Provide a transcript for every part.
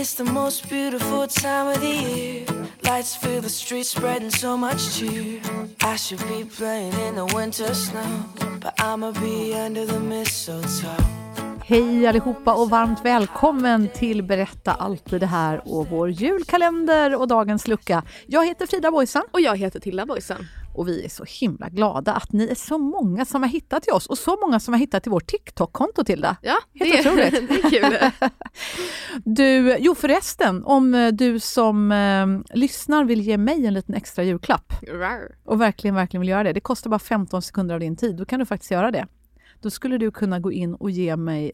It's the most beautiful time of the year. Lights fill the streets, spreading so much cheer. I should be playing in the winter snow, but I'ma be under the mistletoe. Hej allihopa och varmt välkommen till Berätta alltid det här och vår julkalender och dagens lucka. Jag heter Frida Boysen. Och jag heter Tilda Boysen. Och vi är så himla glada att ni är så många som har hittat till oss och så många som har hittat till vårt TikTok-konto Tilda. Ja, Helt det, otroligt. det är kul. Du, jo förresten, om eh, du som eh, lyssnar vill ge mig en liten extra julklapp Rar. och verkligen, verkligen vill göra det. Det kostar bara 15 sekunder av din tid. Då kan du faktiskt göra det. Då skulle du kunna gå in och ge mig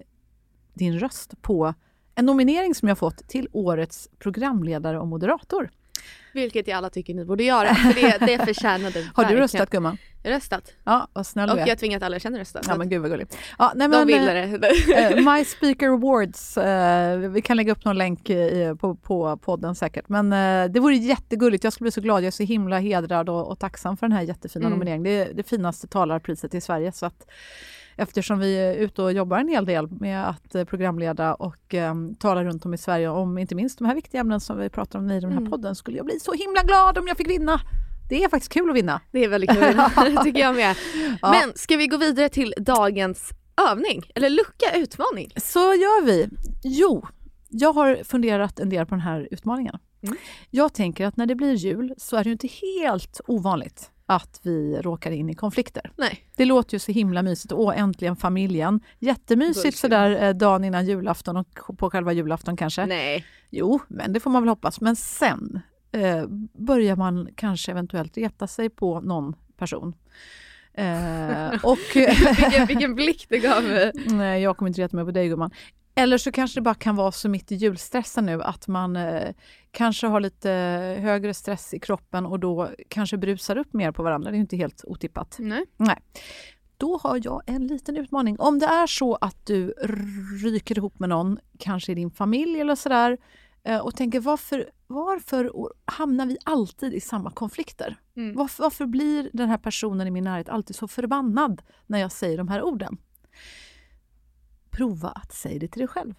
din röst på en nominering som jag fått till årets programledare och moderator. Vilket jag alla tycker ni borde göra, för det, det det Har du röstat gumman? Jag har röstat. Ja, vad snäll Och du jag har tvingat alla jag känner rösta. Ja men gud vad gulligt. Ja, nej, de men, ville eh, det. eh, My Speaker Awards, eh, vi kan lägga upp någon länk på, på podden säkert. Men det vore jättegulligt, jag skulle bli så glad, jag är så himla hedrad och, och tacksam för den här jättefina Mm. nomineringen. Det är det finaste talarpriset i Sverige. Så att, eftersom vi är ute och jobbar en hel del med att eh, programleda och eh, tala runt om i Sverige om inte minst de här viktiga ämnen som vi pratar om i den här Mm. podden, skulle jag bli så himla glad om jag fick vinna. Det är faktiskt kul att vinna. Det är väldigt kul, det tycker jag med. Ja. Men ska vi gå vidare till dagens övning? Eller lucka, utmaning? Så gör vi. Jo, jag har funderat en del på den här utmaningen. Mm. Jag tänker att när det blir jul så är det ju inte helt ovanligt att vi råkar in i konflikter. Nej. Det låter ju så himla mysigt. Åh, äntligen familjen. Jättemysigt Bullshit. sådär eh, dagen innan julafton och på själva julafton kanske. Nej. Jo, men det får man väl hoppas. Men sen eh, börjar man kanske eventuellt reta sig på någon person. Eh, och vilken, vilken blick det gav mig. Nej, jag kommer inte reta mig på dig gumman. Eller så kanske det bara kan vara så mitt i julstressen nu att man eh, kanske har lite högre stress i kroppen och då kanske brusar upp mer på varandra. Det är ju inte helt otippat. Nej. Då har jag en liten utmaning. Om det är så att du ryker ihop med någon, kanske i din familj eller sådär, eh, och tänker varför, varför hamnar vi alltid i samma konflikter? Mm. Varför, varför blir den här personen i min närhet alltid så förbannad när jag säger de här orden? Prova att säga det till dig själv.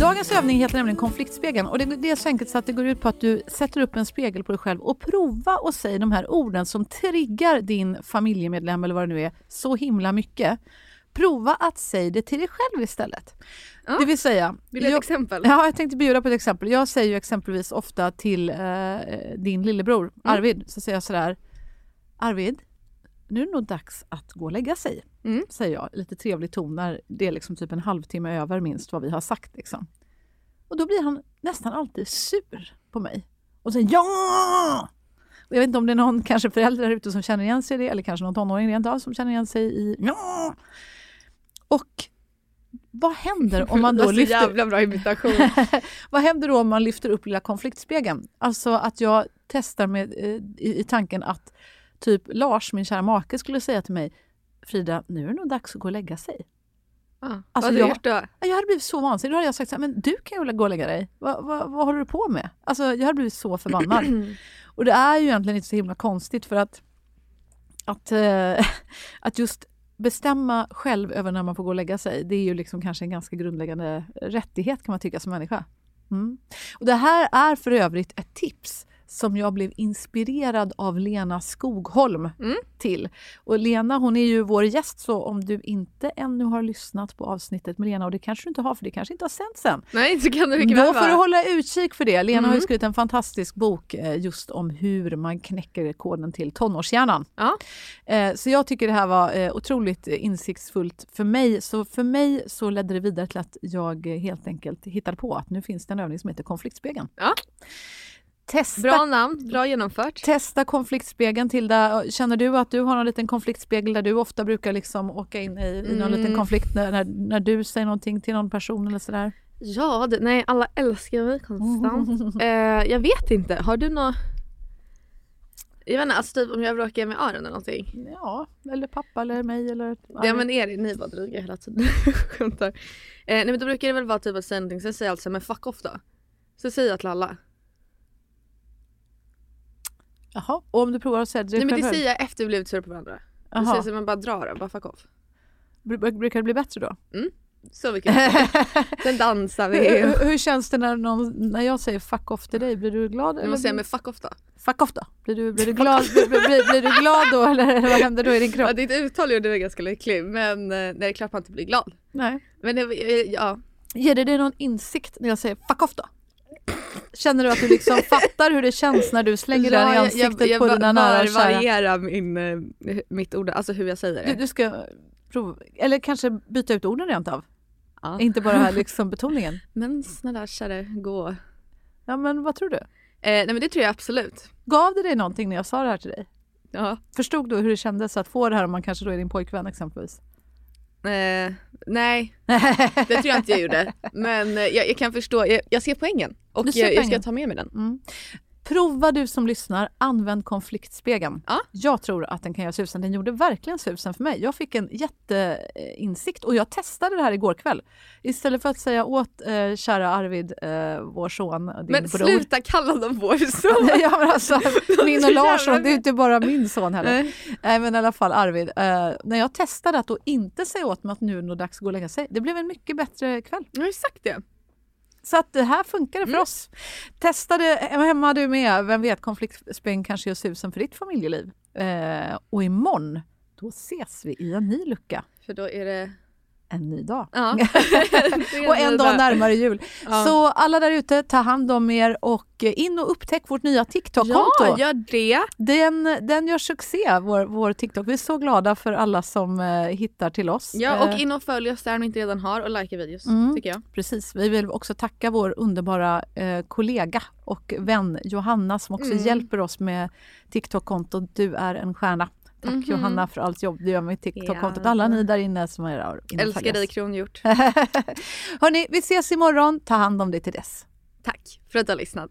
Dagens övning heter nämligen konfliktspegeln och det, är så enkelt så att det går ut på att du sätter upp en spegel på dig själv och prova att säga de här orden som triggar din familjemedlem eller vad det nu är så himla mycket. Prova att säga det till dig själv istället. Ja. Det vill säga... Vill du ha jag- ett exempel? Ja, jag tänkte bjuda på ett exempel. Jag säger ju exempelvis ofta till eh, din lillebror Arvid, så säger jag sådär Arvid, nu är det nog dags att gå och lägga sig. Mm. Säger jag lite trevlig ton när det är liksom typ en halvtimme över minst vad vi har sagt. Liksom. Och då blir han nästan alltid sur på mig och säger ja! Och jag vet inte om det är någon kanske förälder ute som känner igen sig i det eller kanske någon tonåring rent av som känner igen sig i ja! Och vad händer om man då lyfter... jävla bra imitation. Vad händer då om man lyfter upp lilla konfliktspegeln? Alltså att jag testar med, eh, i, i tanken att typ Lars, min kära make, skulle säga till mig Frida, nu är det nog dags att gå och lägga sig. Ah, Alltså, vad hade du jag- gjort då? Jag hade blivit så vansinnig. Då hade jag sagt så här, men du kan ju gå och lägga dig. Va, va, vad håller du på med? Alltså, jag hade blivit så förbannad. och det är ju egentligen inte så himla konstigt för att, att, eh, att just bestämma själv över när man får gå och lägga sig, det är ju liksom kanske en ganska grundläggande rättighet kan man tycka som människa. Mm. Och det här är för övrigt ett tips som jag blev inspirerad av Lena Skogholm Mm. till. Och Lena hon är ju vår gäst så om du inte ännu har lyssnat på avsnittet med Lena och det kanske du inte har för det kanske inte har sänts än. Nej, så kan det mycket Då får du hålla utkik för det. Lena har ju Mm. skrivit en fantastisk bok eh, just om hur man knäcker koden till tonårshjärnan. Ja. Eh, Så jag tycker det här var eh, otroligt insiktsfullt för mig. Så för mig så ledde det vidare till att jag helt enkelt hittade på att nu finns det en övning som heter konfliktspegeln. Ja. Testa, Bra namn, bra genomfört. testa konfliktspegeln Tilda. Känner du att du har någon liten konfliktspegel där du ofta brukar liksom åka in i, i någon Mm. liten konflikt när, när, när du säger någonting till någon person eller sådär? Ja, det, nej alla älskar mig konstant. eh, jag vet inte, har du något jag vet inte, alltså typ om jag bråkar med Aron eller någonting. Ja, eller pappa eller mig eller... Ja men är det, ni bara dryga hela tiden. Skämtar. Eh, nej men då brukar det väl vara typ att säga någonting, sen säger jag alltså men fuck off då. Så säger jag till alla. Jaha, och om du provar att säga det Nej men det säger jag efter vi blivit sura på varandra. Säger Jaha. jag så man bara drar då, bara fuck off. Bru- Brukar det bli bättre då? Så mycket. Sen dansar vi. hur, hur känns det när, någon, när jag säger fuck off till dig? Blir du glad? Du måste säga men fuck off då. Fuck off då? Blir du, blir du, glad, blir, blir, blir du glad då eller vad händer då i din kropp? Ja, ditt uttal gjorde mig ganska lycklig men eh, nej, det är klart man inte blir glad. Nej. Men det, eh, ja, Ger det dig någon insikt när jag säger fuck off då? Känner du att du liksom fattar hur det känns när du slänger den i jag, ansiktet jag, på jag dina bör nära och kära? variera min, eh, mitt ord, alltså hur jag säger det. Du, du ska prova, eller kanske byta ut orden rent av? ja. Inte bara här liksom betoningen. Men snälla kära, gå. Eh, Ja men vad tror du? nej men det tror jag absolut. Gav det dig någonting när jag sa det här till dig? Ja. Förstod du hur det kändes att få det här om man kanske då är din pojkvän exempelvis? Eh, nej, det tror jag inte jag gjorde. Men eh, jag, jag kan förstå, jag, jag ser poängen. Och ser jag, jag ska ta med mig den. Mm. Prova du som lyssnar, använd konfliktspegeln. Ja. Jag tror att den kan göra susen. Den gjorde verkligen susen för mig. Jag fick en jätteinsikt och jag testade det här igår kväll. Istället för att säga åt eh, kära Arvid, eh, vår son, din Men bror. sluta kalla dem vår son. ja, men alltså, min och Larsson, det är inte bara min son heller. Nej. Nej men i alla fall Arvid, eh, när jag testade att då inte säga åt mig att nu är det dags att gå och lägga sig. Det blev en mycket bättre kväll. Ju sagt det. Så att det här funkar Mm. för oss. Testa det hemma du med. Vem vet, konfliktspänn kanske gör susen för ditt familjeliv. Eh, och imorgon, då ses vi i en ny lucka. För då är det... En ny dag. Ja. Och en dag närmare jul. Ja. Så alla där ute, ta hand om er och in och upptäck vårt nya TikTok-konto. Ja, gör det. Den, den gör succé, vår, vår TikTok. Vi är så glada för alla som eh, hittar till oss. Ja, och Eh, in och följ oss där om ni inte redan har och likea videos, Mm. tycker jag. Precis. Vi vill också tacka vår underbara eh, kollega och vän Johanna som också Mm. hjälper oss med TikTok-kontot. Du är en stjärna. Tack Mhm. Johanna för allt jobb du gör med TikTok-kontot. Ja. Alla ni där inne som är Älskar dig kronhjort. Hörni, vi ses imorgon. Ta hand om dig till dess. Tack för att du har lyssnat.